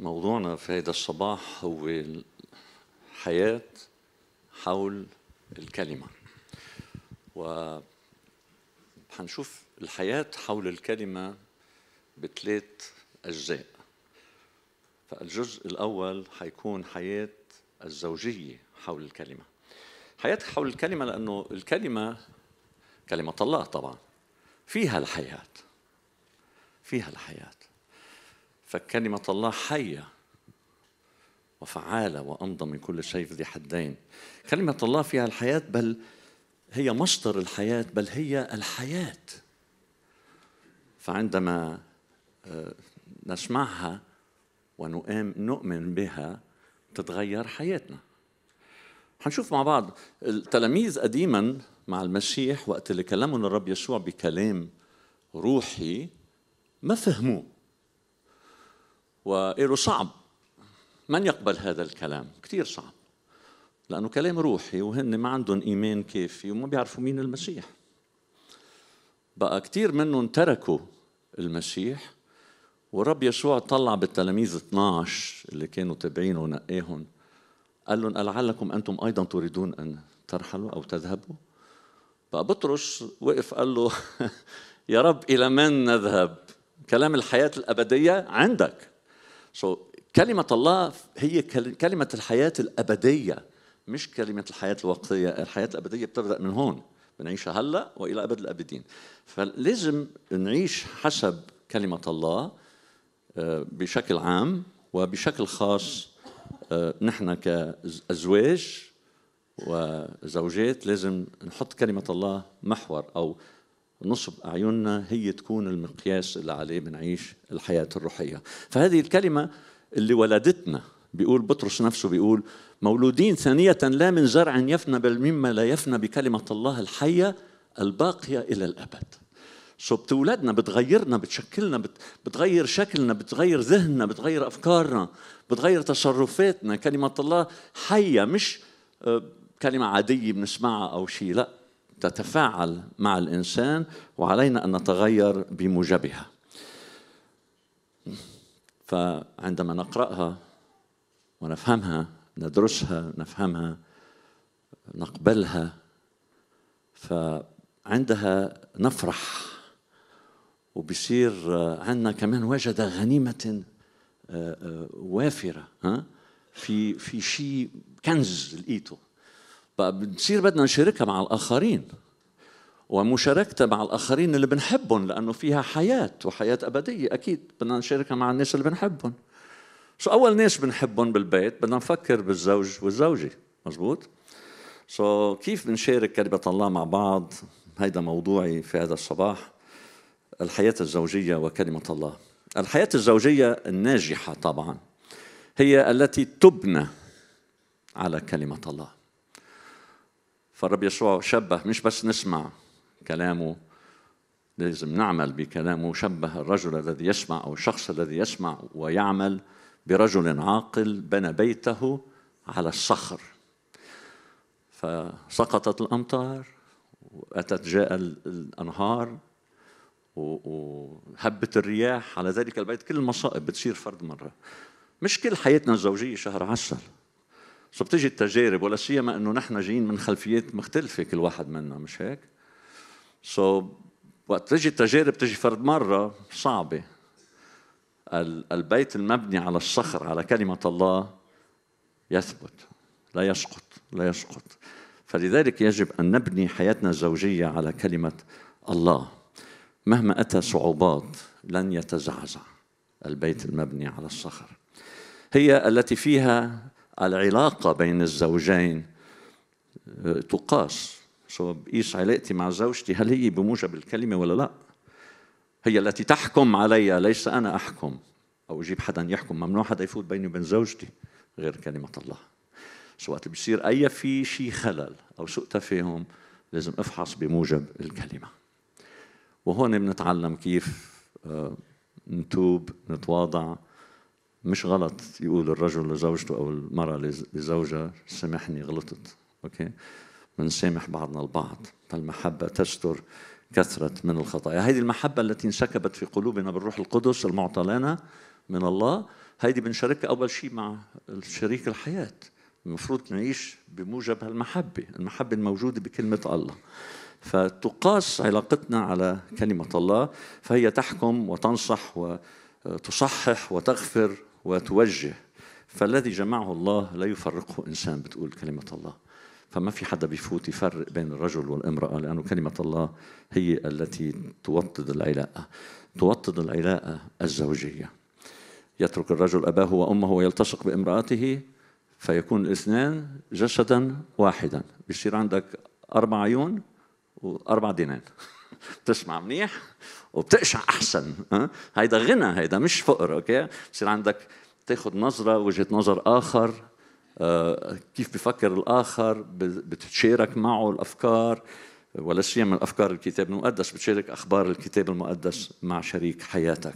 موضوعنا في هذا الصباح هو الحياة حول الكلمة. و حنشوف الحياة حول الكلمة بثلاث أجزاء. فالجزء الأول حيكون حياة الزوجية حول الكلمة. حياة حول الكلمة لأنه الكلمة كلمة الله طبعا فيها الحياة. فيها الحياة. فكلمة الله حية وفعالة وأمضى من كل سيف ذي حدين. كلمة الله فيها الحياة بل هي مصدر الحياة بل هي الحياة. فعندما نسمعها ونؤمن بها تتغير حياتنا. حنشوف مع بعض التلاميذ قديما مع المسيح وقت اللي كلمهم الرب يسوع بكلام روحي ما فهموه. وقالوا صعب. من يقبل هذا الكلام؟ كثير صعب. لأنه كلام روحي وهن ما عندهم إيمان كافي وما بيعرفوا مين المسيح. بقى كثير منهم تركوا المسيح والرب يسوع طلع بالتلاميذ 12 اللي كانوا تابعينه ونقاهم. قال لهم لعلكم أنتم أيضا تريدون أن ترحلوا أو تذهبوا؟ بقى بطرس وقف قال له يا رب إلى من نذهب؟ كلام الحياة الأبدية عندك. So, كلمة الله هي كلمة الحياة الأبدية مش كلمة الحياة الوقتية. الحياة الأبدية بتبدأ من هون بنعيشها هلأ وإلى أبد الأبدين. فلازم نعيش حسب كلمة الله بشكل عام وبشكل خاص نحن كأزواج وزوجات لازم نحط كلمة الله محور أو نصب أعيننا هي تكون المقياس اللي عليه بنعيش الحياة الروحية. فهذه الكلمة اللي ولدتنا بيقول بطرس نفسه بيقول مولودين ثانية لا من زرع يفنى بل مما لا يفنى بكلمة الله الحية الباقية إلى الأبد. سو بتولدنا بتغيرنا بتشكلنا بتغير شكلنا بتغير ذهننا بتغير أفكارنا بتغير تصرفاتنا. كلمة الله حية مش كلمة عادية بنسمعها أو شيء لا. تتفاعل مع الإنسان وعلينا أن نتغير بموجبها. فعندما نقرأها ونفهمها ندرسها نفهمها نقبلها فعندها نفرح وبصير عندنا كمان وجد غنيمة وافرة ها؟ في في شيء كنز لقيته بقى بنصير بدنا نشاركها مع الآخرين. ومشاركتها مع الآخرين اللي بنحبهم لأنه فيها حياة وحياة أبدية. أكيد بدنا نشاركها مع الناس اللي بنحبهم. so أول ناس بنحبهم بالبيت بدنا نفكر بالزوج والزوجة. مزبوط؟ so كيف بنشارك كلمة الله مع بعض؟ هيدا موضوعي في هذا الصباح. الحياة الزوجية وكلمة الله. الحياة الزوجية الناجحة طبعا هي التي تبنى على كلمة الله. فالرب يسوع شبه مش بس نسمع كلامه لازم نعمل بكلامه شبه الرجل الذي يسمع أو الشخص الذي يسمع ويعمل برجل عاقل بنى بيته على الصخر. فسقطت الأمطار وأتت جاء الأنهار وهبت الرياح على ذلك البيت. كل المصائب بتصير فرد مرة. مش كل حياتنا الزوجية شهر عسل. so بتجي التجارب؟ ولا سيما إنه نحن جايين من خلفيات مختلفة كل واحد منا مش هيك؟ so so, وقت تجي التجارب تجي فرد مرة صعبة. البيت المبني على الصخر على كلمة الله يثبت. لا يسقط لا يسقط. فلذلك يجب أن نبني حياتنا الزوجية على كلمة الله. مهما أتى صعوبات لن يتزعزع البيت المبني على الصخر. هي التي فيها العلاقة بين الزوجين تقاس. سو بقيس علاقتي مع زوجتي؟ هل هي بموجب الكلمة ولا لا؟ هي التي تحكم علي ليس أنا أحكم أو أجيب حدا يحكم. ممنوع حدا يفوت بيني وبين زوجتي غير كلمة الله. so وقت بصير أي في شيء خلل أو سوء تفاهم لازم أفحص بموجب الكلمة. وهون بنتعلم كيف نتوب نتواضع. مش غلط يقول الرجل لزوجته أو المرأة لزوجها سامحني غلطت. okay؟ بنسامح بعضنا البعض. فالمحبة تستر كثرة من الخطايا. هذه المحبة التي انسكبت في قلوبنا بالروح القدس المعطى لنا من الله هيدي بنشاركها أول شيء مع شريك الحياة. المفروض نعيش بموجب هالمحبة المحبة الموجودة بكلمة الله. فتقاس علاقتنا على كلمة الله فهي تحكم وتنصح وتصحح وتغفر وتوجه فالذي جمعه الله لا يفرقه إنسان بتقول كلمة الله. فما في حدا بيفوت يفرق بين الرجل والامرأة لأنه كلمة الله هي التي توطد العلاقة توطد العلاقة الزوجية. يترك الرجل أباه وأمه ويلتصق بامرأته فيكون الاثنان جسدا واحدا. بيصير عندك أربع عيون وأربع دينان. بتسمع منيح؟ وبتقشع أحسن هيدا غنى هيدا مش فقر أوكي؟ بصير عندك تاخذ نظرة وجهة نظر آخر آه، كيف بفكر الآخر بتشارك معه الأفكار ولا سيما الافكار الكتاب المقدس بتشارك أخبار الكتاب المقدس مع شريك حياتك.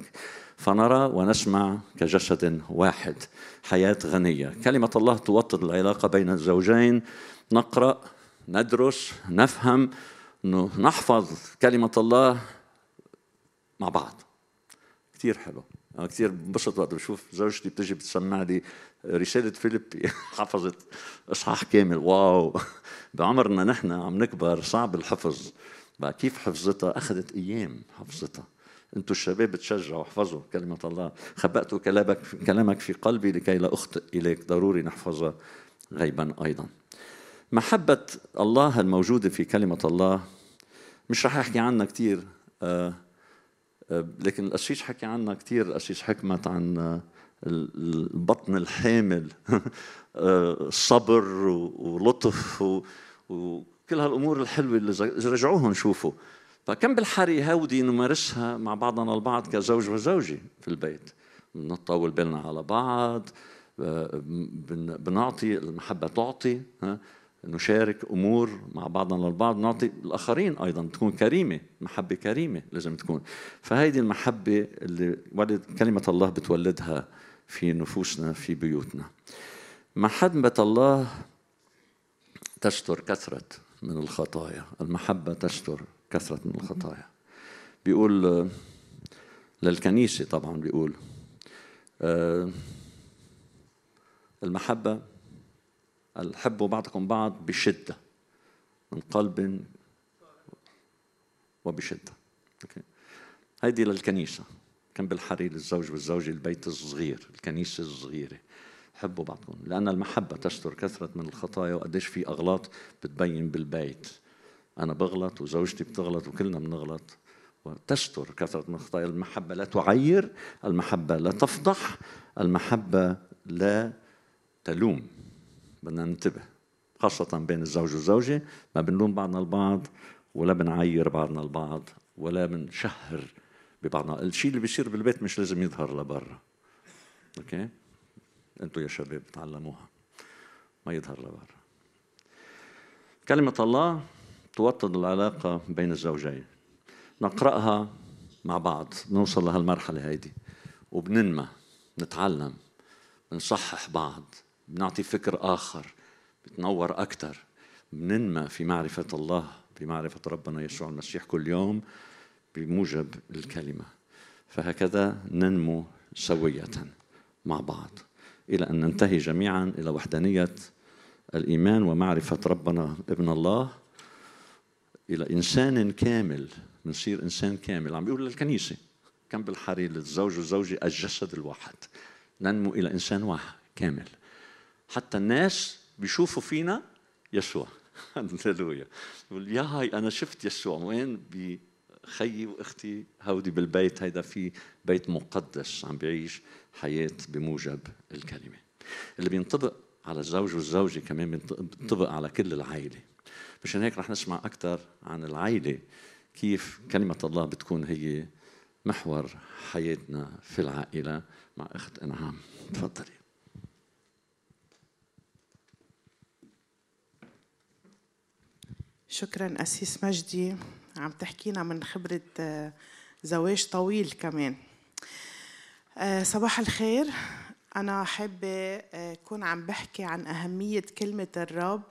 فنرى ونسمع كجسد واحد حياة غنية. كلمة الله توطد العلاقة بين الزوجين. نقرأ ندرس نفهم نحفظ كلمة الله مع بعض. كثير حلو. أنا كثير بنبسط وقت بشوف زوجتي بتجي بتسمع لي رسالة فيليبي حفظت إصحاح كامل. واو. بعمرنا نحن عم نكبر صعب الحفظ. بقى كيف حفظتها؟ أخذت أيام حفظتها. أنتم الشباب بتشجعوا احفظوا كلمة الله. خبأت كلامك كلامك في قلبي لكي لا أخطئ إليك. ضروري نحفظها غيبا أيضا. محبة الله الموجودة في كلمة الله مش رح أحكي عنها كثير آه لكن القسيس حكى عنها كثير القسيس حكمت عن البطن الحامل صبر ولطف وكل هالأمور الحلوة اللي رجعوهم شوفوا. فكم بالحري هودي نمارسها مع بعضنا البعض كزوج وزوجة في البيت. بنطول بالنا على بعض بنعطي المحبة تعطي نشارك أمور مع بعضنا البعض نعطي الآخرين أيضا تكون كريمة محبة كريمة لازم تكون. فهيدي المحبة اللي ولد كلمة الله بتولدها في نفوسنا في بيوتنا. محبة الله تستر كثرة من الخطايا. المحبة تستر كثرة من الخطايا. بيقول للكنيسة طبعا بيقول آه، المحبه الحبوا بعضكم بعض بشدة من قلب وبشدة. أوكي. هيدي للكنيسة كان بالحري للزوج والزوجة البيت الصغير الكنيسة الصغيرة. حبوا بعضكم لأن المحبة تستر كثرة من الخطايا وقديش في أغلاط بتبين بالبيت. أنا بغلط وزوجتي بتغلط وكلنا بنغلط. وتستر كثرة من الخطايا. المحبة لا تعير المحبة لا تفضح المحبة لا تلوم. بدنا ننتبه خاصة بين الزوج والزوجة ما بنلوم بعضنا البعض ولا بنعير بعضنا البعض ولا بنشهر ببعضنا. الشيء اللي بيصير بالبيت مش لازم يظهر لبرا. أوكي؟ أنتوا يا شباب تعلموها ما يظهر لبرا. كلمة الله توطد العلاقة بين الزوجين. نقرأها مع بعض نوصل لهالمرحلة هيدي وبننمى نتعلم بنصحح بعض. بنعطي فكر آخر بتنور أكثر بننمى في معرفة الله في معرفة ربنا يسوع المسيح كل يوم بموجب الكلمة. فهكذا ننمو سوية مع بعض. إلى أن ننتهي جميعا إلى وحدانية الإيمان ومعرفة ربنا ابن الله. إلى إنسان كامل بنصير إنسان كامل. عم بيقول للكنيسة كم بالحري للزوج والزوجة الجسد الواحد. ننمو إلى إنسان واحد كامل. حتى الناس بيشوفوا فينا يسوع. هللويا. يقول يا هاي أنا شفت يسوع. وين بخيي وأختي هودي بالبيت. هيدا في بيت مقدس عم بيعيش حياة بموجب الكلمة. اللي بينطبق على الزوج والزوجة كمان بينطبق على كل العائلة. مشان هيك رح نسمع أكثر عن العائلة كيف كلمة الله بتكون هي محور حياتنا في العائلة مع أخت إنعام. تفضلي. شكرا أسيس مجدي. عم تحكينا من خبرة آه، زواج طويل كمان. آه، صباح الخير. أنا حابة آه، أكون عم بحكي عن أهمية كلمة الرب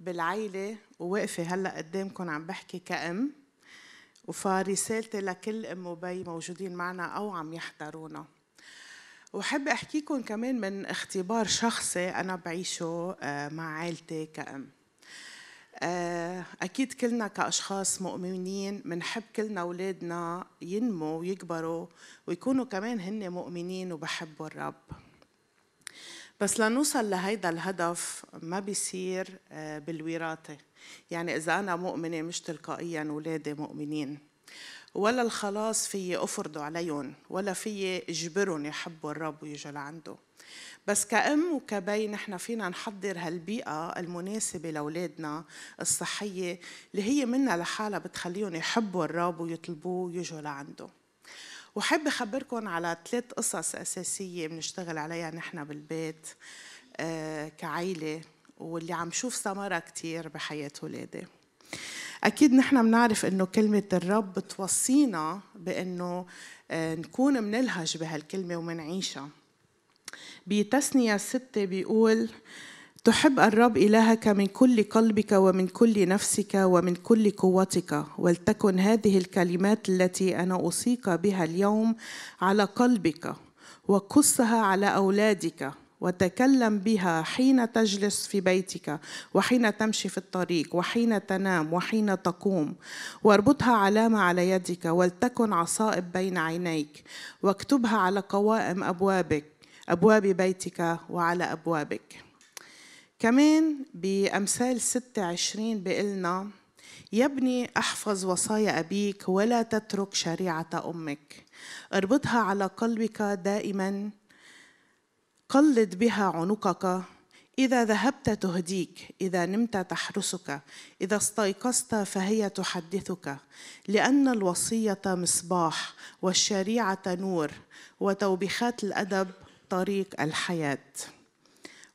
بالعيلة وواقفة هلأ قدامكم عم بحكي كأم. وفرسالتي لكل أم وبي موجودين معنا أو عم يحضرونا. وحب أحكيكم كمان من اختبار شخصي أنا بعيشه مع عائلتي كأم. أكيد كلنا كأشخاص مؤمنين بنحب كلنا أولادنا ينموا ويكبروا ويكونوا كمان هن مؤمنين وبحبوا الرب. بس لنوصل لهيدا الهدف ما بيصير آه، بالوراثة. يعني إذا أنا مؤمنة مش تلقائيا أولادي مؤمنين. ولا الخلاص في أفرضه عليهم ولا في أجبرهم يحبوا الرب ويجوا لعنده. بس كأم وكبي نحن فينا نحضر هالبيئة المناسبة لأولادنا الصحية اللي هي منا لحالها بتخليهم يحبوا الرب ويطلبوه ويجوا لعنده. وحب أخبركم على ثلاث قصص أساسية بنشتغل عليها نحن بالبيت آه كعيلة واللي عم شوف ثمرة كتير بحياة ولادي. أكيد نحن بنعرف إنه كلمة الرب بتوصينا بإنه آه نكون منلهج بهالكلمة ومنعيشها. بتثنية ستة بيقول تحب الرب إلهك من كل قلبك ومن كل نفسك ومن كل قوتك ولتكن هذه الكلمات التي أنا أوصيك بها اليوم على قلبك وقصها على أولادك وتكلم بها حين تجلس في بيتك وحين تمشي في الطريق وحين تنام وحين تقوم واربطها علامة على يدك ولتكن عصائب بين عينيك واكتبها على قوائم أبوابك أبواب بيتك وعلى أبوابك. كمان بأمثال 26 بيقلنا يا ابني أحفظ وصايا أبيك ولا تترك شريعة أمك. اربطها على قلبك دائما. قلد بها عنقك. إذا ذهبت تهديك إذا نمت تحرسك. إذا استيقظت فهي تحدثك. لأن الوصية مصباح والشريعة نور وتوبيخات الأدب طريق الحياة.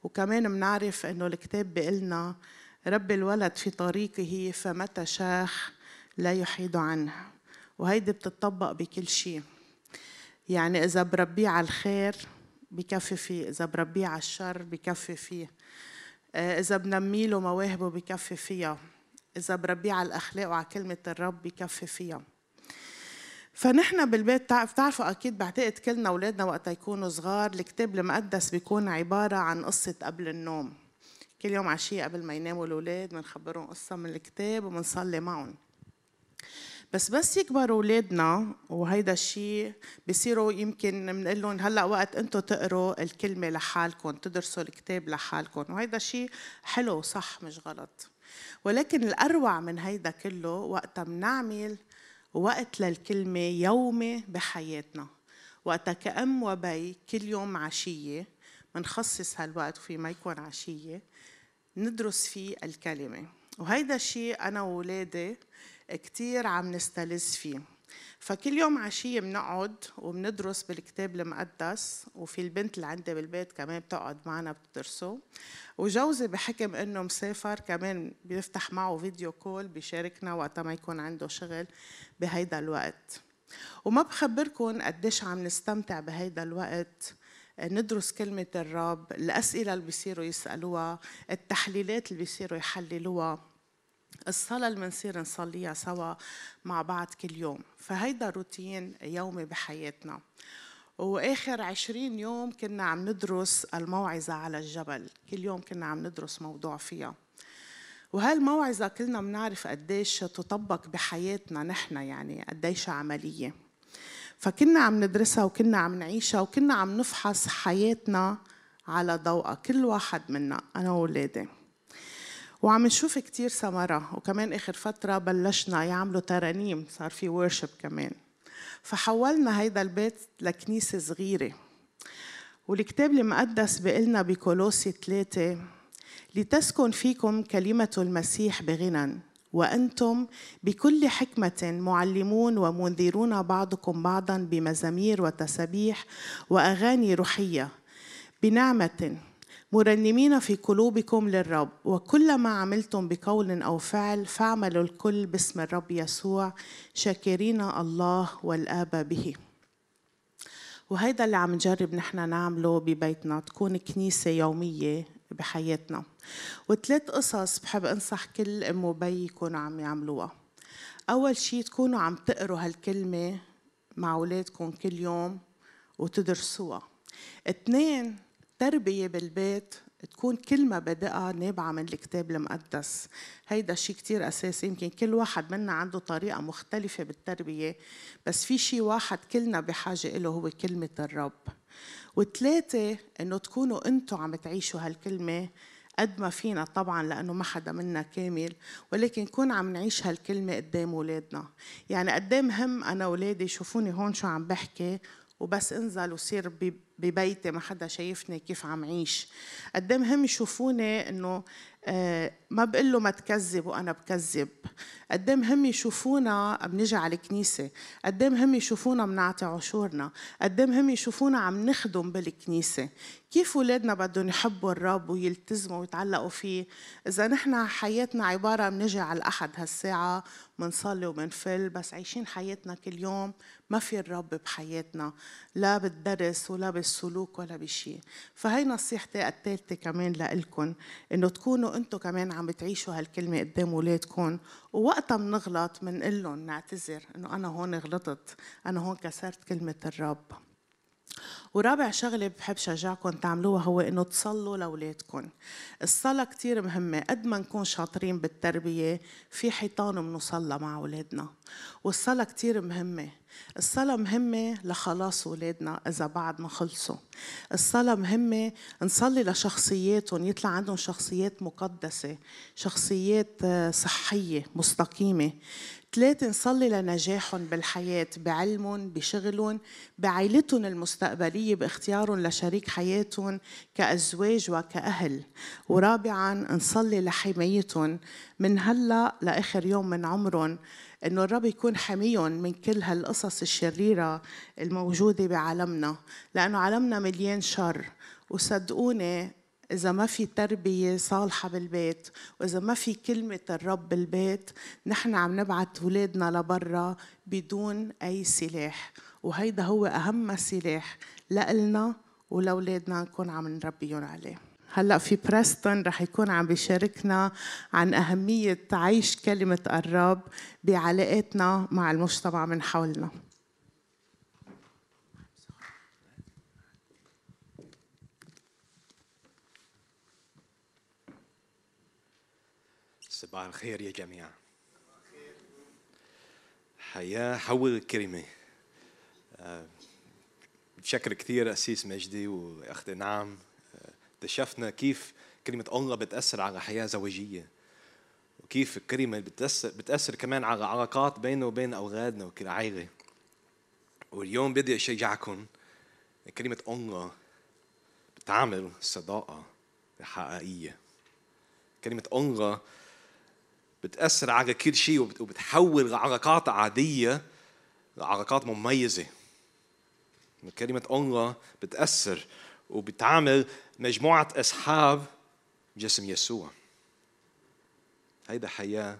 وكمان بنعرف إنه الكتاب بيقلنا رب الولد في طريقه فمتى شاخ لا يحيد عنه. وهيدي بتطبق بكل شيء. يعني إذا بربيه على الخير بكفي فيه إذا بربيه على الشر بكفي فيه. آه، إذا بنمي له مواهبه بكفي فيها. إذا بربيه على الأخلاق وعلى كلمة الرب بكفي فيها. فنحن بالبيت بتعرفوا أكيد بعتقد كلنا اولادنا وقت يكونوا صغار الكتاب المقدس بيكون عبارة عن قصة قبل النوم. كل يوم عشية قبل ما يناموا الأولاد بنخبرهم قصة من الكتاب وبنصلي معهم. بس بس يكبروا أولادنا وهيدا الشيء بصيروا يمكن بنقول لهم هلأ وقت أنتم تقروا الكلمة لحالكم تدرسوا الكتاب لحالكم. وهيدا الشيء حلو صح مش غلط. ولكن الأروع من هيدا كله وقتها بنعمل وقت للكلمة يومي بحياتنا. وقتها كأم وبي كل يوم عشية منخصص هالوقت وفي ما يكون عشية ندرس فيه الكلمة. وهيدا الشيء أنا وولادي كتير عم نستلذ فيه. فكل يوم عشية بنقعد وبندرس بالكتاب المقدس وفي البنت اللي عندي بالبيت كمان بتقعد معنا بتدرسه. وجوزي بحكم إنه مسافر كمان بيفتح معه فيديو كول بيشاركنا وقت ما يكون عنده شغل بهيدا الوقت. وما بخبركم قديش عم نستمتع بهيدا الوقت. ندرس كلمة الرب الأسئلة اللي بيصيروا يسألوها التحليلات اللي بيصيروا يحللوها. الصلاة اللي بنصير نصليها سوا مع بعض كل يوم. فهيدا روتين يومي بحياتنا. وآخر عشرين يوم كنا عم ندرس الموعظة على الجبل. كل يوم كنا عم ندرس موضوع فيها. وهالموعظة كلنا بنعرف قديش تطبق بحياتنا نحن يعني قديش عملية. فكنا عم ندرسها وكنا عم نعيشها وكنا عم نفحص حياتنا على ضوءها كل واحد منا أنا وولادي وعم نشوف كتير ثمرة وكمان آخر فترة بلشنا يعملوا ترانيم صار في ورشب كمان. فحولنا هيدا البيت لكنيسة صغيرة. والكتاب المقدس بيقلنا بكولوسي ثلاثة لتسكن فيكم كلمة المسيح بغنى وأنتم بكل حكمة معلمون ومنذرون بعضكم بعضا بمزامير وتسابيح وأغاني روحية بنعمة مرنمين في قلوبكم للرب. وكل ما عملتم بقول أو فعل فاعملوا الكل باسم الرب يسوع شاكرين الله والآب به. وهيدا اللي عم نجرب نحن نعمله ببيتنا تكون كنيسة يومية بحياتنا. وثلاث قصص بحب أنصح كل ام وبي يكونوا عم يعملوها. أول شيء تكونوا عم تقروا هالكلمة مع أولادكم كل يوم وتدرسوها. اثنين تربية بالبيت تكون كلمة بادئة نابعة من الكتاب المقدس. هيدا شيء كتير أساسي. يمكن كل واحد منا عنده طريقة مختلفة بالتربية بس في شيء واحد كلنا بحاجة إله هو كلمة الرب. وثلاثة إنه تكونوا أنتوا عم تعيشوا هالكلمة قد ما فينا طبعا لأنه ما حدا منا كامل. ولكن نكون عم نعيش هالكلمة قدام أولادنا. يعني قدام مهم أنا اولادي يشوفوني هون شو عم بحكي وبس انزل وصير ببيتي ما حدا شايفني كيف عم عيش. قد مهم يشوفوني إنه آه، ما بقول له ما تكذب وأنا بكذب. قد مهم يشوفونا بنجي على الكنيسة. قد مهم يشوفونا بنعطي عشورنا. قد مهم يشوفونا عم نخدم بالكنيسة. كيف اولادنا بدهم يحبوا الرب ويلتزموا ويتعلقوا فيه؟ إذا نحن حياتنا عبارة بنجي على الأحد هالساعة منصلي ومنفل بس عايشين حياتنا كل يوم. ما في الرب بحياتنا. لا بالدرس ولا بالسلوك ولا بشيء فهي نصيحتي الثالثه كمان لإلكم إنه تكونوا أنتم كمان عم بتعيشوا هالكلمة قدام اولادكم ووقتها بنغلط بنقول لهم نعتذر إنه أنا هون غلطت أنا هون كسرت كلمة الرب. ورابع شغلة بحب شجعكم تعملوها هو إنه تصلوا لأولادكم. الصلاة كتير مهمة، قد ما نكون شاطرين بالتربية في حيطان بنصلى مع أولادنا، والصلاة كتير مهمة. الصلاة مهمة لخلاص أولادنا إذا بعد ما خلصوا. الصلاة مهمة نصلي لشخصياتهم. يطلع عندهم شخصيات مقدسة شخصيات آه، صحية مستقيمة. ثلاثة نصلي لنجاحهم بالحياة بعلمهم بشغلهم بعائلتهم المستقبلية. باختيارهم لشريك حياتهم كأزواج وكأهل. ورابعا نصلي لحمايتهم. من هلأ لآخر يوم من عمرهم إنه الرب يكون حميهم من كل هالقصص الشريرة الموجودة بعالمنا. لأنه عالمنا مليان شر. وصدقوني إذا ما في تربية صالحة بالبيت وإذا ما في كلمة الرب بالبيت نحن عم نبعت أولادنا لبرا بدون أي سلاح. وهيدا هو أهم سلاح لإلنا ولأولادنا نكون عم نربيهم عليه. هلأ في بريستون رح يكون عم بيشاركنا عن أهمية عيش كلمة الرب بعلاقاتنا مع المجتمع من حولنا. صباح الخير يا جميع حياة حول الكلمة آه، بشكر كثير أسيس مجدي وأختي نعم. اكتشفنا كيف كلمة الله بتأثر على حياة زوجية وكيف الكلمة بتأثر, بتأثر كمان على علاقات بيننا وبين أولادنا وكل عائلة. واليوم بدي أشجعكم كلمة الله بتعمل صداقة حقيقية. كلمة الله بتأثر على كل شيء وبتحول علاقات عادية لعلاقات مميزة. كلمة الله بتأثر وبتعامل مجموعة أصحاب جسم يسوع. هيدا حياة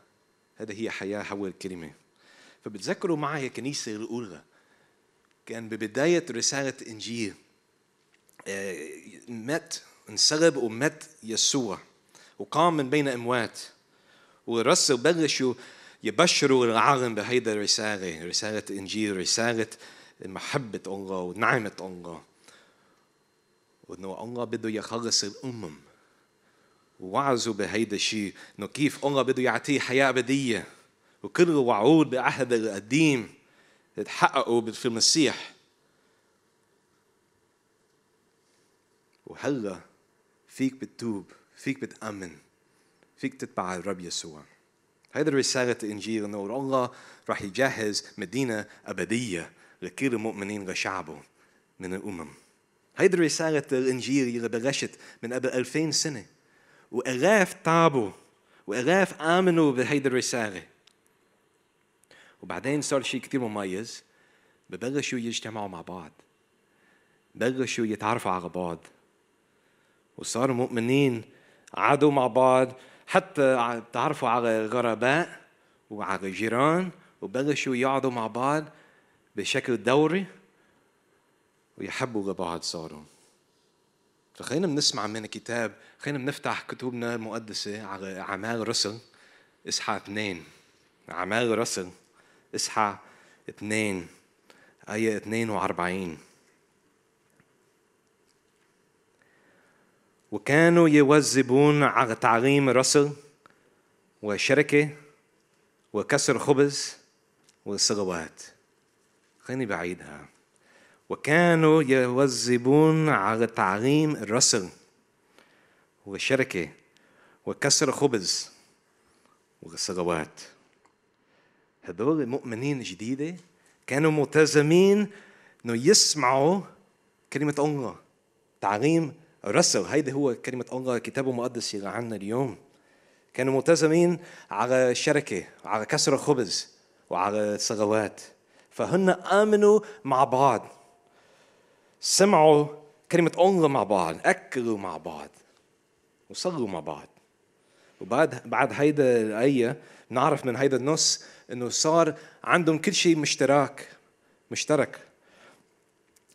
هذا هي حياة حول الكلمة. فبتذكروا معي الكنيسة الأولى كان ببداية رسالة إنجيل آه، مات انصلب ومات يسوع وقام من بين أموات. والرسل بلشوا يبشروا العالم بهيدا الرسالة رسالة إنجيل رسالة محبة الله ونعمة الله. وإنه الله بده يخلص الأمم. ووعظوا بهيدا الشيء إنه كيف الله بده يعطيه حياة أبدية. وكل الوعود بعهد القديم تحققوا في المسيح. وهلا فيك بتتوب فيك بتأمن. فيك تتبع الرب يسوع. هيدا رسالة الإنجيل إنه الله راح يجهز مدينة أبدية لكل المؤمنين لشعبه من الأمم. هيدي رسالة الإنجيل اللي بلشت من قبل 2000 سنة. وآلاف تعبوا وآلاف آمنوا بهيدي الرسالة. وبعدين صار شيء كثير مميز. ببلشوا يجتمعوا مع بعض. بلشوا يتعرفوا على بعض. وصاروا مؤمنين قعدوا مع بعض. حتى تعرفوا على الغرباء وعلى الجيران وبلشوا يقعدوا مع بعض بشكل دوري ويحبوا لبعض صاروا. فخلينا بنسمع من الكتاب خلينا بنفتح كتبنا المقدسة على أعمال رسل إصحاح اثنين. أعمال رسل إصحاح اثنين آية 42 وكانوا يوزبون على تعليم الرسل وشركة وكسر خبز وصلوات. خليني بعيدها. وكانوا يوزبون على تعليم الرسل وشركة وكسر خبز وصلوات. هذول المؤمنين الجديدة كانوا ملتزمين إنه يسمعوا كلمة الله تعليم الرسل هيدا هو كلمة الله الكتاب المقدس اللي عنا اليوم. كانوا ملتزمين على الشركة على كسر الخبز وعلى الصلوات فهن آمنوا مع بعض. سمعوا كلمة الله مع بعض أكلوا مع بعض وصلوا مع بعض. وبعد بعد هيدا الآية نعرف من هيدا النص إنه صار عندهم كل شيء مشترك مشترك.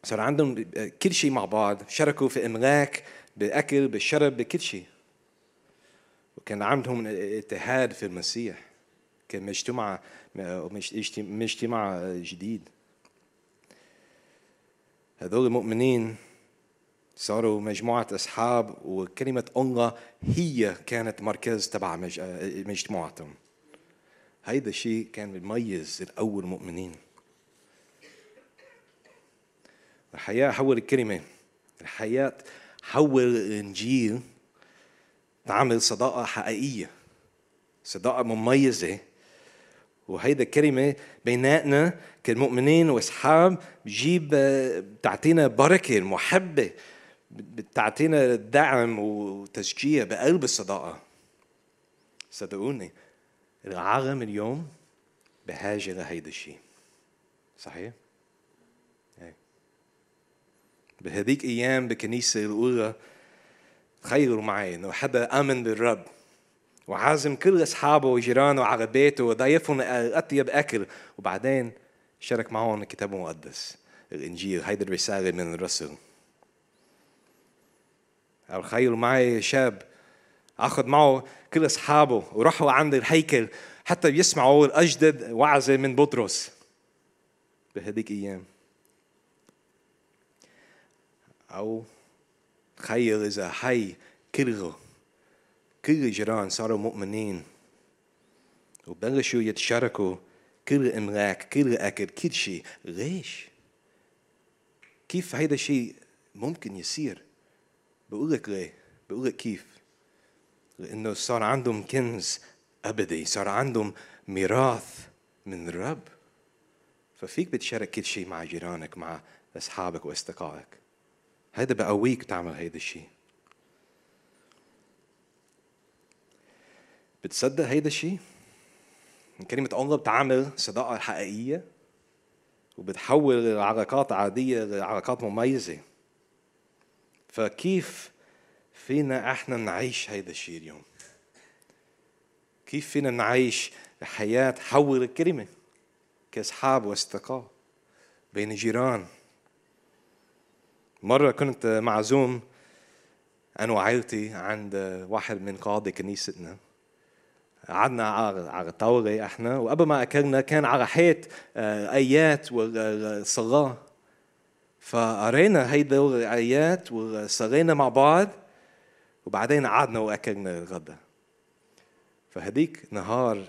صار عندهم كل شيء مع بعض شاركوا في إملاك بأكل بالشرب بكل شيء وكان عندهم اتحاد في المسيح كان مجتمع مجتمع جديد. هذول المؤمنين صاروا مجموعة أصحاب وكلمة الله هي كانت مركز تبع مجتمعاتهم. هيدا الشيء كان بيميز الأول مؤمنين. الحياة حول الكلمة. الحياة حول الإنجيل تعمل صداقة حقيقية صداقة مميزة. وهيدا الكلمة بيناتنا كمؤمنين وأصحاب بجيب بتعطينا بركة المحبة بتعطينا دعم وتشجيع بقلب الصداقة. صدقوني العالم اليوم بحاجة لهيدا الشيء. صحيح؟ بهذيك أيام بالكنيسه الأولى تخيلوا معي إنه حدا آمن بالرب وعازم كل أصحابه وجيرانه على بيته وضيفهم أطيب أكل. وبعدين شارك معهم الكتاب المقدس الإنجيل. هيدي الرسالة من الرسل. أو تخيلوا معي شاب أخذ معه كل أصحابه وراحوا عند الهيكل حتى بيسمعوا الأجدد وعظه من بطرس بهديك أيام. أو تخيل إذا حي كله كل الجيران صاروا مؤمنين وبلشوا يتشاركوا كل الأملاك كل الأكل كل شيء ليش؟ كيف هيدا الشيء ممكن يصير؟ بقول لك ليه؟ بقول لك كيف؟ لأنه صار عندهم كنز أبدي صار عندهم ميراث من الرب ففيك بتشارك كل شيء مع جيرانك مع أصحابك وأصدقائك هيدا بقويك تعمل هيدا الشيء. بتصدق هيدا الشيء؟ كلمة الله بتعمل صداقة حقيقية وبتحول العلاقات عادية لعلاقات مميزة. فكيف فينا إحنا نعيش هيدا الشيء اليوم؟ كيف فينا نعيش حياة حول الكلمة كأصحاب وأصدقاء بين جيران؟ مرة كنت معزوم أنا وعائلتي عند واحد من قادة كنيستنا. قعدنا على الطاولة إحنا وقبل ما أكلنا كان على حيط آه، آيات والصلاة فقرينا هيدا الآيات وصلينا مع بعض وبعدين قعدنا وأكلنا الغداء فهديك نهار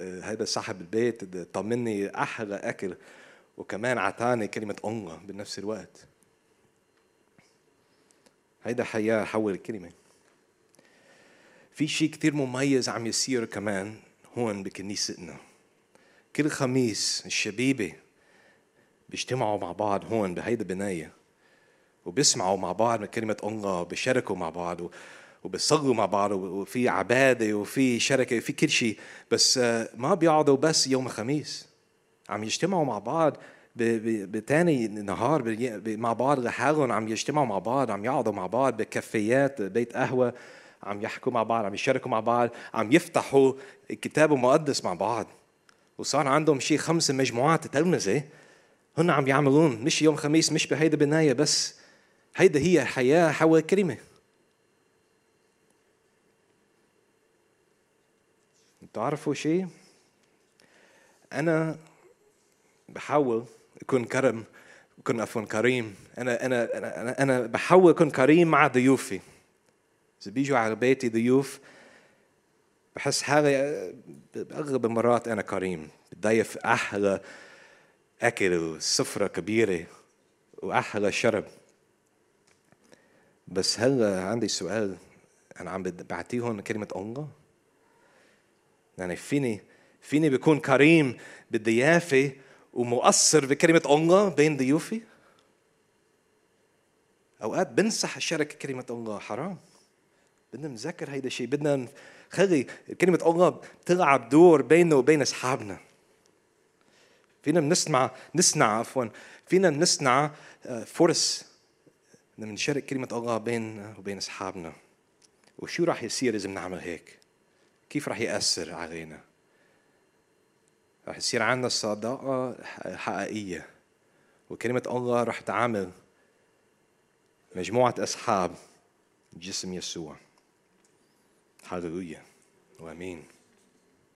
آه، هيدا صاحب البيت طمني أحلى أكل وكمان عطاني كلمة الله بنفس الوقت. هيدا حياة حول الكلمة. في شيء كتير مميز عم يصير كمان هون بكنيستنا. كل خميس الشبيبة بيجتمعوا مع بعض هون بهيدا البناية وبيسمعوا مع بعض من كلمة الله وبيشاركوا مع بعض وبيصلوا مع بعض وفي عبادة وفي شركة وفي كل شيء بس آه، ما بيقعدوا بس يوم الخميس. عم يجتمعوا مع بعض بتاني نهار مع بعض لحالهم عم يجتمعوا مع بعض عم يقعدوا مع بعض بكافيات بيت قهوة عم يحكوا مع بعض عم يشاركوا مع بعض عم يفتحوا الكتاب المقدس مع بعض. وصار عندهم شيء خمس مجموعات تلمذة هن عم يعملون مش يوم خميس مش بهيدا بناية بس. هيدا هي حياة حول كلمة. بتعرفوا شيء أنا بحاول يكون كرم يكون عفوا كريم. أنا أنا أنا أنا بحاول اكون كريم مع ضيوفي. إذا بيجوا على بيتي ضيوف بحس حالي بأغلب المرات أنا كريم. بضيف أحلى أكل وسفرة كبيرة وأحلى شرب. بس هلأ عندي سؤال. أنا عم بعطيهم كلمة الله؟ يعني فيني فيني بكون كريم بالضيافة ومؤثر بكلمة الله بين ضيوفي أوقات بنسح الشركة كلمة الله حرام بدنا نذكر هيدا الشيء بدنا خلي كلمة الله تلعب دور بيننا وبين أصحابنا فينا بنسمع نصنع عفوا فينا نصنع آه، فرص نشارك كلمة الله بين وبين أصحابنا وشو راح يصير إذا بنعمل هيك؟ كيف راح يأثر علينا؟ راح يصير عندنا صداقة حقيقية. وكلمة الله راح تعامل مجموعة أصحاب جسم يسوع. هللويا. وأمين.